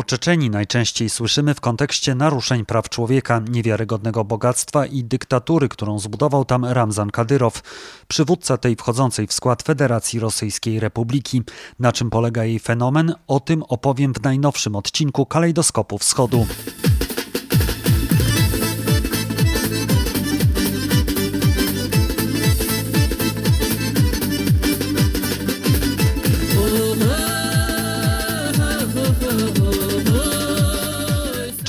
O Czeczeni najczęściej słyszymy w kontekście naruszeń praw człowieka, niewiarygodnego bogactwa i dyktatury, którą zbudował tam Ramzan Kadyrow, przywódca tej wchodzącej w skład Federacji Rosyjskiej Republiki. Na czym polega jej fenomen? O tym opowiem w najnowszym odcinku Kalejdoskopu Wschodu.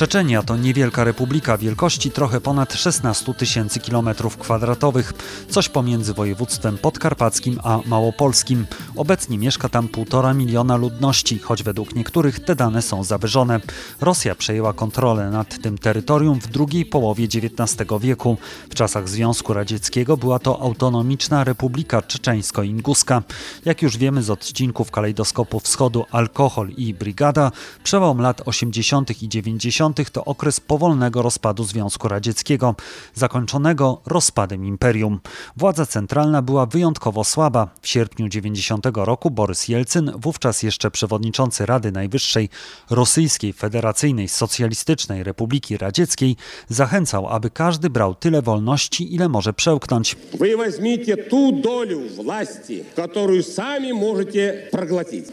Czeczenia to niewielka republika wielkości trochę ponad 16 tysięcy kilometrów kwadratowych, coś pomiędzy województwem podkarpackim a małopolskim. Obecnie mieszka tam półtora miliona ludności, choć według niektórych te dane są zawyżone. Rosja przejęła kontrolę nad tym terytorium w drugiej połowie XIX wieku. W czasach Związku Radzieckiego była to autonomiczna Republika Czeczeńsko-Inguska. Jak już wiemy z odcinków Kalejdoskopu Wschodu Alkohol i Brigada, przełom lat 80. i 90 to okres powolnego rozpadu Związku Radzieckiego, zakończonego rozpadem imperium. Władza centralna była wyjątkowo słaba. W sierpniu 90 roku Borys Jelcyn, wówczas jeszcze przewodniczący Rady Najwyższej Rosyjskiej Federacyjnej Socjalistycznej Republiki Radzieckiej, zachęcał, aby każdy brał tyle wolności, ile może przełknąć. Wy weźmiecie tu doliu władzy, którą sami możecie proglacić.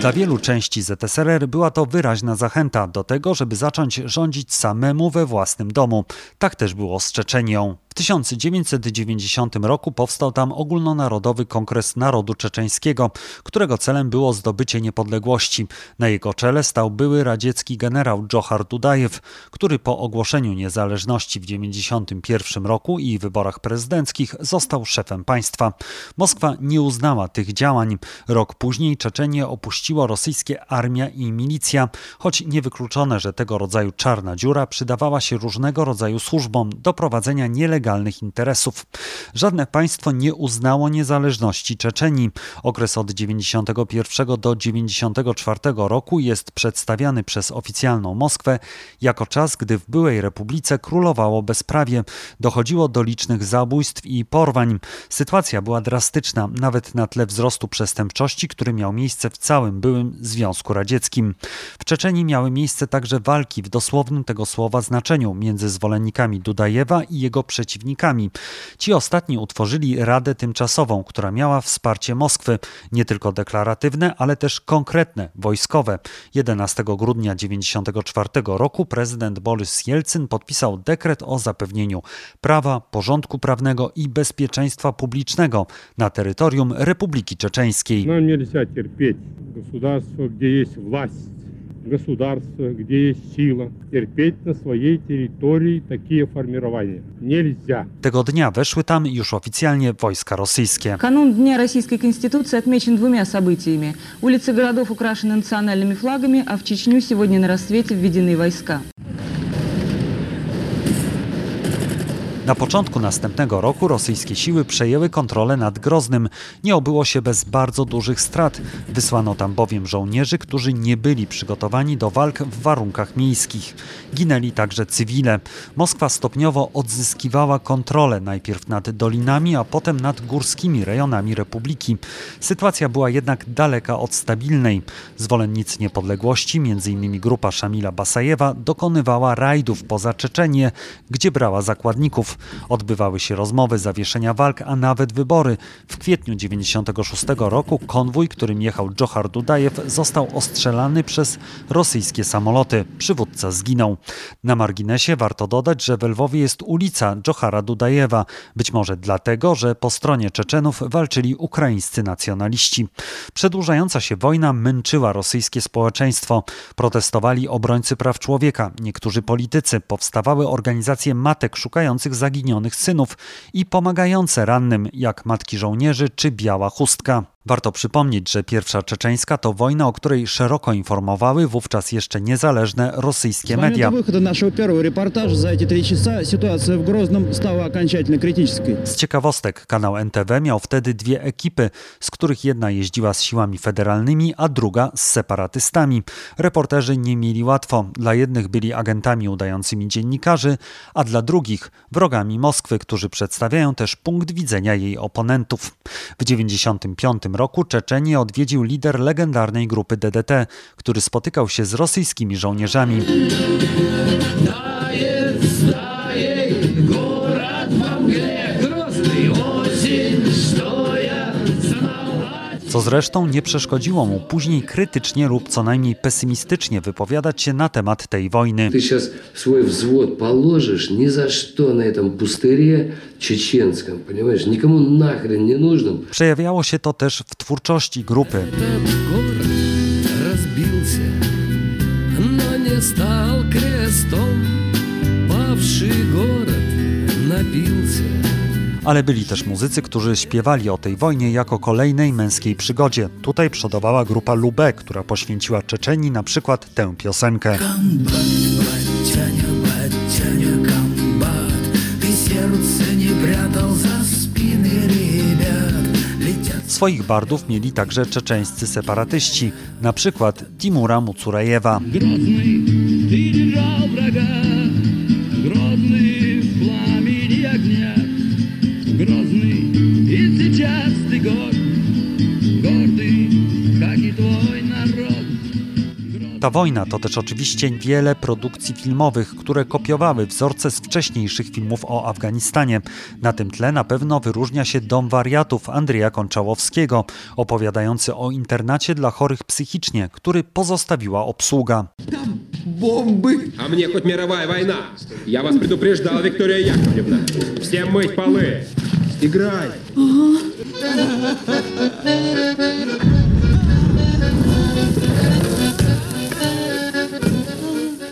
Dla wielu części ZSRR była to wyraźna zachęta do tego, żeby zacząć rządzić samemu we własnym domu. Tak też było z Czeczenią. W 1990 roku powstał tam ogólnonarodowy Kongres Narodu Czeczeńskiego, którego celem było zdobycie niepodległości. Na jego czele stał były radziecki generał Dżohar Dudajew, który po ogłoszeniu niezależności w 1991 roku i wyborach prezydenckich został szefem państwa. Moskwa nie uznała tych działań. Rok później Czeczenię opuściła rosyjskie armia i milicja, choć niewykluczone, że tego rodzaju czarna dziura przydawała się różnego rodzaju służbom do prowadzenia nielegalnych legalnych interesów. Żadne państwo nie uznało niezależności Czeczenii. Okres od 91 do 94 roku jest przedstawiany przez oficjalną Moskwę jako czas, gdy w byłej republice królowało bezprawie. Dochodziło do licznych zabójstw i porwań. Sytuacja była drastyczna, nawet na tle wzrostu przestępczości, który miał miejsce w całym byłym Związku Radzieckim. W Czeczenii miały miejsce także walki w dosłownym tego słowa znaczeniu między zwolennikami Dudajewa i jego przeciwnikami przeciwnikami. Ci ostatni utworzyli Radę Tymczasową, która miała wsparcie Moskwy, nie tylko deklaratywne, ale też konkretne, wojskowe. 11 grudnia 1994 roku prezydent Borys Jelcyn podpisał dekret o zapewnieniu prawa, porządku prawnego i bezpieczeństwa publicznego na terytorium Republiki Czeczeńskiej. Нам нельзя терпеть государство, где есть власть государства, где есть сила, терпеть на своей территории такие формирования. Нельзя. Tego dnia weszły tam już oficjalnie wojska rosyjskie. Канун Дня Российской Конституции отмечен двумя событиями. Улицы городов украшены национальными флагами, а в Чечню сегодня на рассвете введены войска. Na początku następnego roku rosyjskie siły przejęły kontrolę nad Groznym. Nie obyło się bez bardzo dużych strat. Wysłano tam bowiem żołnierzy, którzy nie byli przygotowani do walk w warunkach miejskich. Ginęli także cywile. Moskwa stopniowo odzyskiwała kontrolę najpierw nad dolinami, a potem nad górskimi rejonami republiki. Sytuacja była jednak daleka od stabilnej. Zwolennicy niepodległości, m.in. grupa Szamila Basajewa, dokonywała rajdów poza Czeczenię, gdzie brała zakładników. Odbywały się rozmowy, zawieszenia walk, a nawet wybory. W kwietniu 96 roku konwój, którym jechał Dżohar Dudajew, został ostrzelany przez rosyjskie samoloty. Przywódca zginął. Na marginesie warto dodać, że w Lwowie jest ulica Dżohara Dudajewa. Być może dlatego, że po stronie Czeczenów walczyli ukraińscy nacjonaliści. Przedłużająca się wojna męczyła rosyjskie społeczeństwo. Protestowali obrońcy praw człowieka, niektórzy politycy, powstawały organizacje matek szukających zaginionych synów i pomagające rannym, jak matki żołnierzy czy biała chustka. Warto przypomnieć, że pierwsza czeczeńska to wojna, o której szeroko informowały wówczas jeszcze niezależne rosyjskie media. Z ciekawostek kanał NTV miał wtedy dwie ekipy, z których jedna jeździła z siłami federalnymi, a druga z separatystami. Reporterzy nie mieli łatwo. Dla jednych byli agentami udającymi dziennikarzy, a dla drugich wrogami Moskwy, którzy przedstawiają też punkt widzenia jej oponentów. W 95 roku Czeczenię odwiedził lider legendarnej grupy DDT, który spotykał się z rosyjskimi żołnierzami. Co zresztą nie przeszkodziło mu później krytycznie lub co najmniej pesymistycznie wypowiadać się na temat tej wojny. Ты сейчас свой взвод положишь ни за что на этом пустыре чеченском, понимаешь, никому нахрен не нужным. Przejawiało się to też w twórczości grupy. город ale byli też muzycy, którzy śpiewali o tej wojnie jako kolejnej męskiej przygodzie. Tutaj przodowała grupa Lube, która poświęciła Czeczeni na przykład tę piosenkę. Swoich bardów mieli także czeczeńscy separatyści, na przykład Timura Mucurajewa. сейчас ты горд, гордый, как и твой народ. Ta wojna to też oczywiście wiele produkcji filmowych, które kopiowały wzorce z wcześniejszych filmów o Afganistanie. Na tym tle na pewno wyróżnia się Dom Wariatów Andrzeja Konczałowskiego, opowiadający o internacie dla chorych psychicznie, który pozostawiła obsługa. А мне хоть мировая война. Я вас предупреждал, Виктория Яковлевна. Всем мыть полы. Играй. Thank you.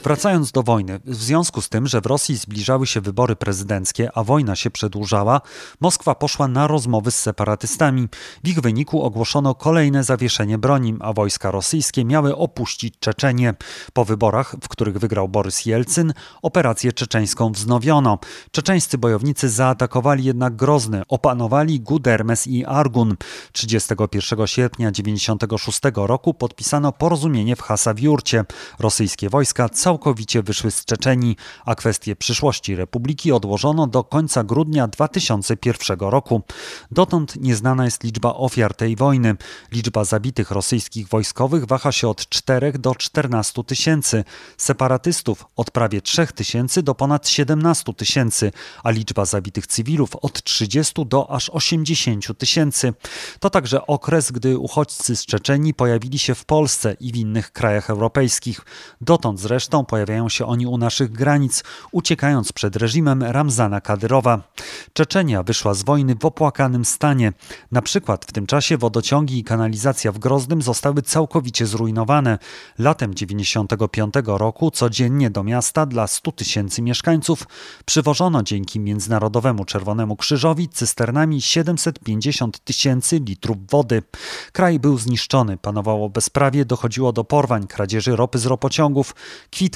Wracając do wojny, w związku z tym, że w Rosji zbliżały się wybory prezydenckie, a wojna się przedłużała, Moskwa poszła na rozmowy z separatystami. W ich wyniku ogłoszono kolejne zawieszenie broni, a wojska rosyjskie miały opuścić Czeczenię. Po wyborach, w których wygrał Borys Jelcyn, operację czeczeńską wznowiono. Czeczeńscy bojownicy zaatakowali jednak Grozny, opanowali Gudermes i Argun. 31 sierpnia 1996 roku podpisano porozumienie w Hasawiurcie. Rosyjskie wojska całkowicie wyszły z Czeczenii, a kwestię przyszłości republiki odłożono do końca grudnia 2001 roku. Dotąd nieznana jest liczba ofiar tej wojny. Liczba zabitych rosyjskich wojskowych waha się od 4 do 14 tysięcy, separatystów od prawie 3 tysięcy do ponad 17 tysięcy, a liczba zabitych cywilów od 30 do aż 80 tysięcy. To także okres, gdy uchodźcy z Czeczenii pojawili się w Polsce i w innych krajach europejskich. Dotąd zresztą pojawiają się oni u naszych granic, uciekając przed reżimem Ramzana Kadyrowa. Czeczenia wyszła z wojny w opłakanym stanie. Na przykład w tym czasie wodociągi i kanalizacja w Groznym zostały całkowicie zrujnowane. Latem 95 roku codziennie do miasta dla 100 tysięcy mieszkańców przywożono dzięki Międzynarodowemu Czerwonemu Krzyżowi cysternami 750 tysięcy litrów wody. Kraj był zniszczony, panowało bezprawie, dochodziło do porwań, kradzieży ropy z ropociągów,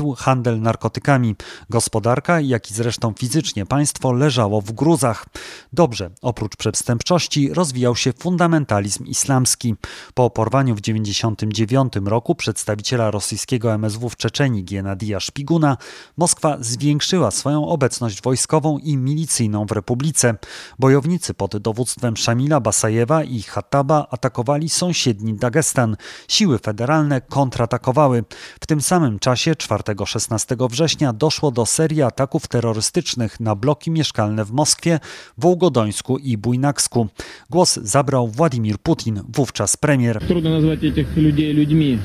kwitł handel narkotykami. Gospodarka, jak i zresztą fizycznie państwo leżało w gruzach. Dobrze, oprócz przestępczości rozwijał się fundamentalizm islamski. Po porwaniu w 1999 roku przedstawiciela rosyjskiego MSW w Czeczeni Giennadija Szpiguna, Moskwa zwiększyła swoją obecność wojskową i milicyjną w republice. Bojownicy pod dowództwem Szamila Basajewa i Hattaba atakowali sąsiedni Dagestan. Siły federalne kontratakowały. W tym samym czasie 4-16 września doszło do serii ataków terrorystycznych na bloki mieszkalne w Moskwie, Wołgodońsku i Bujnaksku. Głos zabrał Władimir Putin, wówczas premier. Трудно назвать этих людей людьми.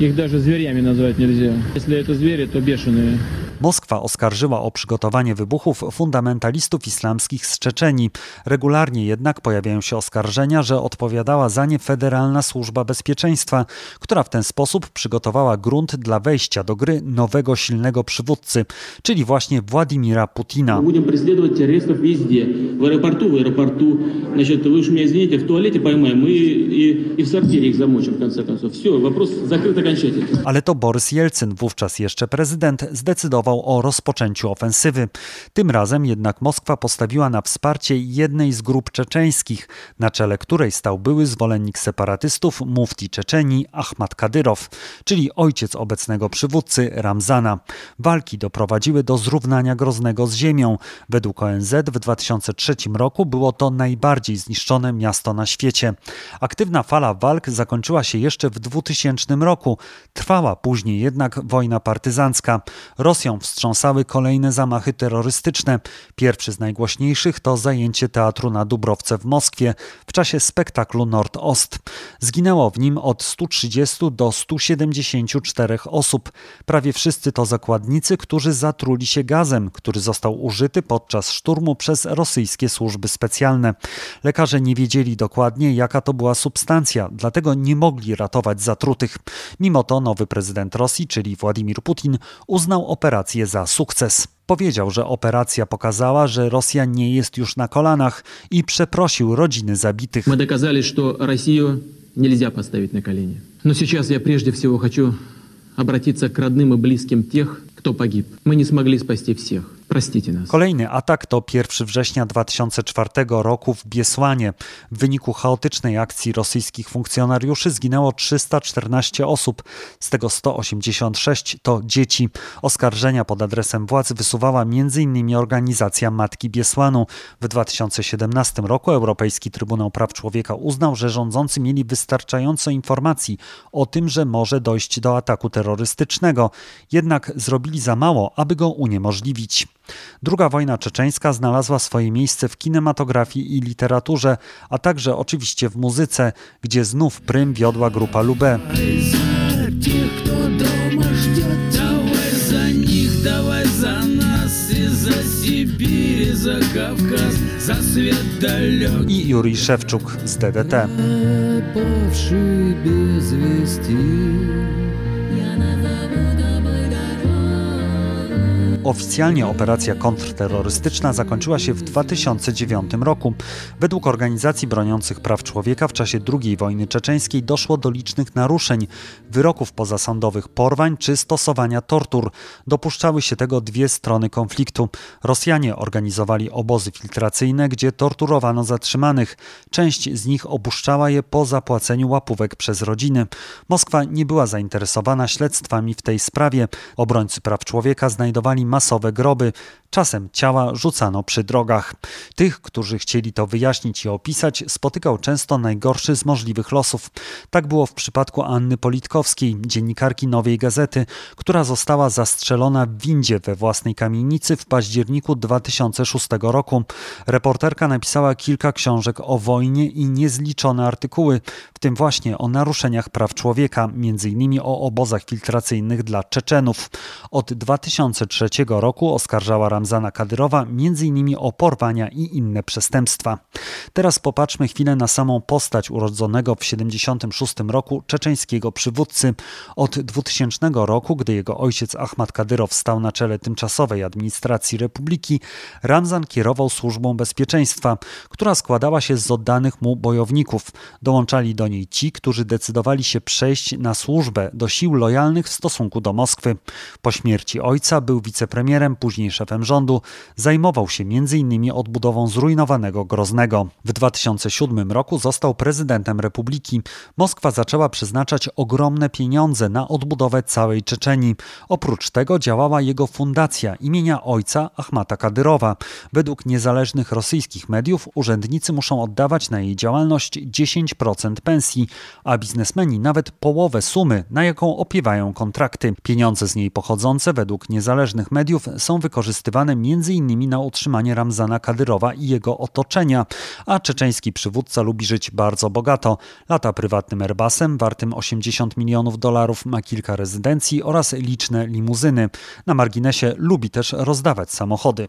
Их даже зверями назвать нельзя. Если это звери, то бешеные. Moskwa oskarżyła o przygotowanie wybuchów fundamentalistów islamskich z Czeczenii. Regularnie jednak pojawiają się oskarżenia, że odpowiadała za nie Federalna Służba Bezpieczeństwa, która w ten sposób przygotowała grunt dla wejścia do gry nowego silnego przywódcy, czyli właśnie Władimira Putina. Будем преследовать террористов везде. В аэропорту, в аэропорту. Значит, вы уж меня извините, в туалете поймаем и, и, и в сортире их замочим, в конце концов. Все, вопрос закрыт окончательно. Ale to Borys Jelcyn, wówczas jeszcze prezydent, zdecydował o rozpoczęciu ofensywy. Tym razem jednak Moskwa postawiła na wsparcie jednej z grup czeczeńskich, na czele której stał były zwolennik separatystów mufti Czeczenii Ahmad Kadyrow, czyli ojciec obecnego przywódcy Ramzana. Walki doprowadziły do zrównania Groznego z ziemią. Według ONZ w 2003 roku było to najbardziej zniszczone miasto na świecie. Aktywna fala walk zakończyła się jeszcze w 2000 roku. Trwała później jednak wojna partyzancka. Rosją wstrząsały kolejne zamachy terrorystyczne. Pierwszy z najgłośniejszych to zajęcie teatru na Dubrowce w Moskwie w czasie spektaklu Nord-Ost. Zginęło w nim od 130 do 174 osób. Prawie wszyscy to zakładnicy, którzy zatruli się gazem, który został użyty podczas szturmu przez rosyjskie służby specjalne. Lekarze nie wiedzieli dokładnie, jaka to była substancja, dlatego nie mogli ratować zatrutych. Mimo to nowy prezydent Rosji, czyli Władimir Putin, uznał operację za sukces. Powiedział, że operacja pokazała, że Rosja nie jest już na kolanach i przeprosił rodziny zabitych. Мы доказали, что Россию нельзя поставить на колени. Но сейчас я прежде всего хочу обратиться к родным и близким тех, кто погиб. Мы не смогли спасти всех. Простите нас. Kolejny atak to 1 września 2004 roku w Biesłanie. W wyniku chaotycznej akcji rosyjskich funkcjonariuszy zginęło 314 osób, z tego 186 to dzieci. Oskarżenia pod adresem władz wysuwała m.in. organizacja Matki Biesłanu. W 2017 roku Europejski Trybunał Praw Człowieka uznał, że rządzący mieli wystarczająco informacji o tym, że może dojść do ataku terrorystycznego, jednak zrobili za mało, aby go uniemożliwić. Druga wojna czeczeńska znalazła swoje miejsce w kinematografii i literaturze, a także oczywiście w muzyce, gdzie znów prym wiodła grupa Lubę. I Juri Szewczuk z DDT. Oficjalnie operacja kontrterrorystyczna zakończyła się w 2009 roku. Według organizacji broniących praw człowieka w czasie II wojny czeczeńskiej doszło do licznych naruszeń, wyroków pozasądowych, porwań czy stosowania tortur. Dopuszczały się tego dwie strony konfliktu. Rosjanie organizowali obozy filtracyjne, gdzie torturowano zatrzymanych. Część z nich opuszczała je po zapłaceniu łapówek przez rodziny. Moskwa nie była zainteresowana śledztwami w tej sprawie. Obrońcy praw człowieka znajdowali masowe groby. Czasem ciała rzucano przy drogach. Tych, którzy chcieli to wyjaśnić i opisać, spotykał często najgorszy z możliwych losów. Tak było w przypadku Anny Politkowskiej, dziennikarki Nowej Gazety, która została zastrzelona w windzie we własnej kamienicy w październiku 2006 roku. Reporterka napisała kilka książek o wojnie i niezliczone artykuły, w tym właśnie o naruszeniach praw człowieka, m.in. o obozach filtracyjnych dla Czeczenów. Od 2003 roku oskarżała Ramzana Kadyrowa m.in. o porwania i inne przestępstwa. Teraz popatrzmy chwilę na samą postać urodzonego w 76 roku czeczeńskiego przywódcy. Od 2000 roku, gdy jego ojciec Ahmad Kadyrow stał na czele tymczasowej administracji republiki, Ramzan kierował służbą bezpieczeństwa, która składała się z oddanych mu bojowników. Dołączali do niej ci, którzy decydowali się przejść na służbę do sił lojalnych w stosunku do Moskwy. Po śmierci ojca był wicepremierem, później szefem rządu, zajmował się m.in. odbudową zrujnowanego Groznego. W 2007 roku został prezydentem republiki. Moskwa zaczęła przeznaczać ogromne pieniądze na odbudowę całej Czeczenii. Oprócz tego działała jego fundacja imienia ojca Ahmata Kadyrowa. Według niezależnych rosyjskich mediów urzędnicy muszą oddawać na jej działalność 10% pensji, a biznesmeni nawet połowę sumy, na jaką opiewają kontrakty. Pieniądze z niej pochodzące według niezależnych mediów są wykorzystywane m.in. na utrzymanie Ramzana Kadyrowa i jego otoczenia, a czeczeński przywódca lubi żyć bardzo bogato. Lata prywatnym Airbusem wartym 80 milionów dolarów, ma kilka rezydencji oraz liczne limuzyny. Na marginesie lubi też rozdawać samochody.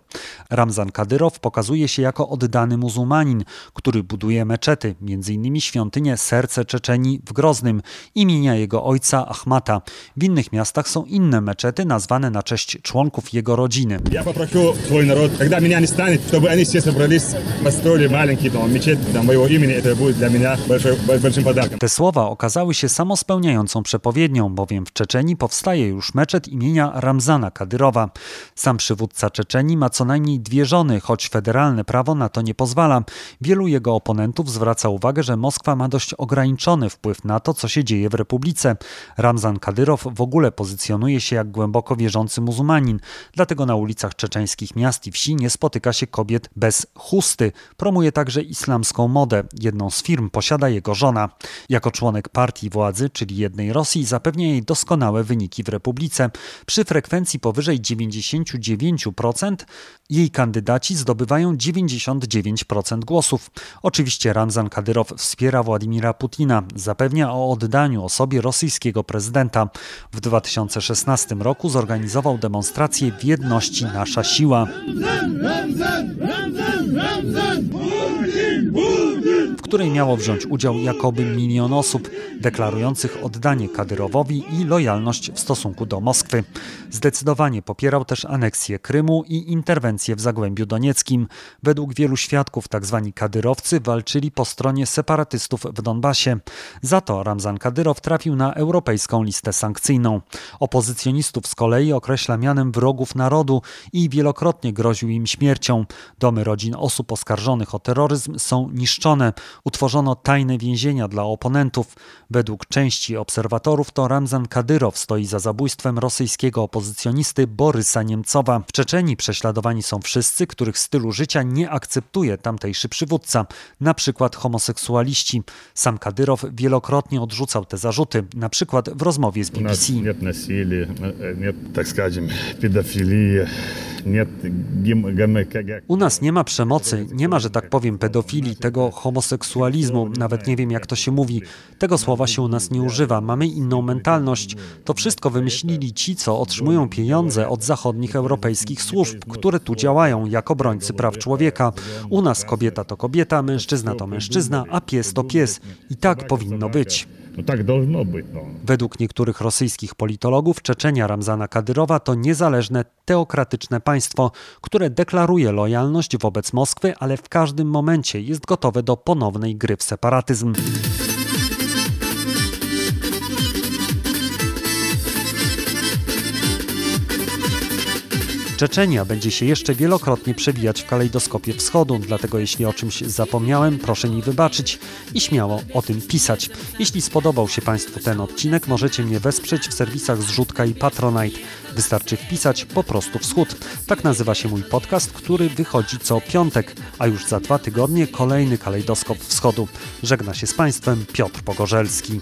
Ramzan Kadyrow pokazuje się jako oddany muzułmanin, który buduje meczety, m.in. świątynię Serce Czeczenii w Groznym imienia jego ojca Ahmata. W innych miastach są inne meczety nazwane na cześć członków jego rodziny. Я попрошу свой народ, когда меня не станет, чтобы они все собрались, построили маленький там, мечеть до моего имени. Это будет для меня большой, большим подарком. Te słowa okazały się samospełniającą przepowiednią, bowiem w Czeczeni powstaje już meczet imienia Ramzana Kadyrowa. Sam przywódca Czeczeni ma co najmniej dwie żony, choć federalne prawo na to nie pozwala. Wielu jego oponentów zwraca uwagę, że Moskwa ma dość ograniczony wpływ na to, co się dzieje w republice. Ramzan Kadyrow w ogóle pozycjonuje się jak głęboko wierzący muzułmanin, dlatego na ulicach czeczeńskich miast i wsi nie spotyka się kobiet bez chusty. Promuje także islamską modę. Jedną z firm posiada jego żona. Jako członek partii władzy, czyli jednej Rosji, zapewnia jej doskonałe wyniki w republice. Przy frekwencji powyżej 99% jej kandydaci zdobywają 99% głosów. Oczywiście Ramzan Kadyrow wspiera Władimira Putina, zapewnia o oddaniu osobie rosyjskiego prezydenta. W 2016 roku zorganizował demonstrację w jedności Nasza Siła. w której miało wziąć udział jakoby milion osób, deklarujących oddanie Kadyrowowi i lojalność w stosunku do Moskwy. Zdecydowanie popierał też aneksję Krymu i interwencję w Zagłębiu Donieckim. Według wielu świadków tzw. kadyrowcy walczyli po stronie separatystów w Donbasie. Za to Ramzan Kadyrow trafił na europejską listę sankcyjną. Opozycjonistów z kolei określa mianem wrogów narodu i wielokrotnie groził im śmiercią. Domy rodzin osób oskarżonych o terroryzm są niszczone Utworzono tajne więzienia dla oponentów. Według części obserwatorów to Ramzan Kadyrow stoi za zabójstwem rosyjskiego opozycjonisty Borysa Niemcowa. W Czeczeni prześladowani są wszyscy, których stylu życia nie akceptuje tamtejszy przywódca, na przykład homoseksualiści. Sam Kadyrow wielokrotnie odrzucał te zarzuty, na przykład w rozmowie z У нас BBC. нет насилия, э, нет, так скажем, педофилии, нет гим- гам- как- U nas nie ma przemocy, nie ma, że tak powiem, pedofilii, tego homoseksualizmu, nawet nie wiem jak to się mówi. Tego słowa się u nas nie używa. Mamy inną mentalność. To wszystko wymyślili ci, co otrzymują pieniądze od zachodnich europejskich służb, które tu działają jako obrońcy praw człowieka. U nas kobieta to kobieta, mężczyzna to mężczyzna, a pies to pies. I tak powinno być. Ну так должно быть. Но. Według niektórych rosyjskich politologów Czeczenia Ramzana Kadyrowa to niezależne, teokratyczne państwo, które deklaruje lojalność wobec Moskwy, ale w każdym momencie jest gotowe do ponownej gry w separatyzm. Czeczenia będzie się jeszcze wielokrotnie przewijać w kalejdoskopie wschodu, dlatego jeśli o czymś zapomniałem, proszę mi wybaczyć i śmiało o tym pisać. Jeśli spodobał się Państwu ten odcinek, możecie mnie wesprzeć w serwisach Zrzutka i Patronite. Wystarczy wpisać po prostu wschód. Tak nazywa się mój podcast, który wychodzi co piątek, a już za dwa tygodnie kolejny kalejdoskop wschodu. Żegna się z Państwem Piotr Pogorzelski.